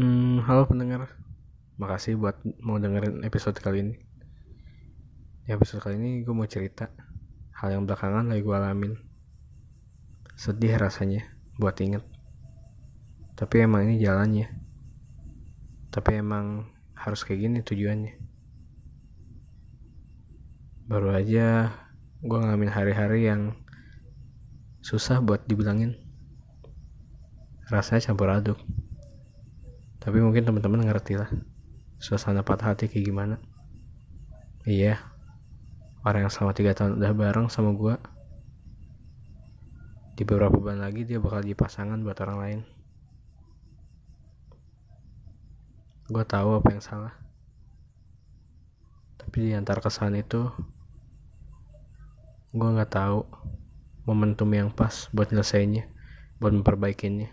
Hmm, halo pendengar. Makasih buat mau dengerin episode kali ini. Di episode kali ini gue mau cerita hal yang belakangan lagi gue alamin. Sedih rasanya buat inget. Tapi emang ini jalannya. Tapi emang harus kayak gini tujuannya. Baru aja gue ngalamin hari-hari yang susah buat dibilangin. Rasanya campur aduk tapi mungkin teman-teman ngerti lah suasana patah hati kayak gimana. Iya orang yang selama tiga tahun udah bareng sama gue di beberapa bulan lagi dia bakal jadi pasangan buat orang lain. Gue tahu apa yang salah. Tapi di antar kesalahan itu gue nggak tahu momentum yang pas buat nyelesainnya buat memperbaikinya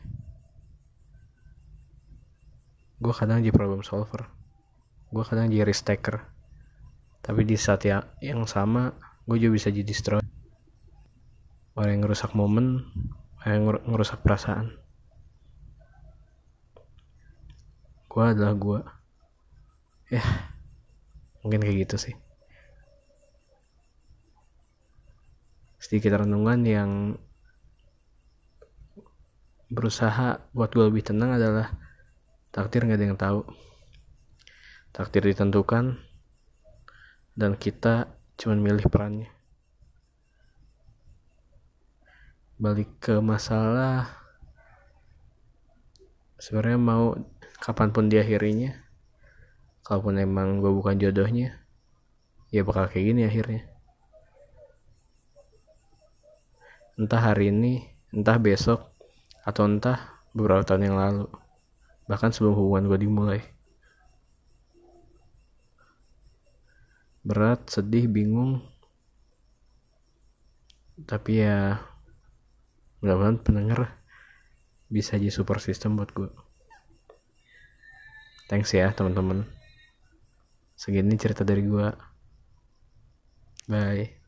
gue kadang jadi problem solver. Gue kadang jadi risk taker. Tapi di saat ya, yang sama gue juga bisa jadi destroy orang yang ngerusak momen orang yang ngerusak perasaan. Gue adalah gue ya mungkin kayak gitu sih. Sedikit renungan yang berusaha buat gue lebih tenang adalah takdir nggak ada yang tahu. Takdir ditentukan dan kita cuma milih perannya. Balik ke masalah sebenarnya mau kapan pun diakhirinya kalaupun emang gue bukan jodohnya ya bakal kayak gini akhirnya. Entah hari ini entah besok atau entah beberapa tahun yang lalu bahkan sebelum hubungan gue dimulai. Berat sedih bingung. Tapi ya mudah-mudahan pendengar bisa jadi super system buat gue thanks ya teman-teman. Segini cerita dari gue bye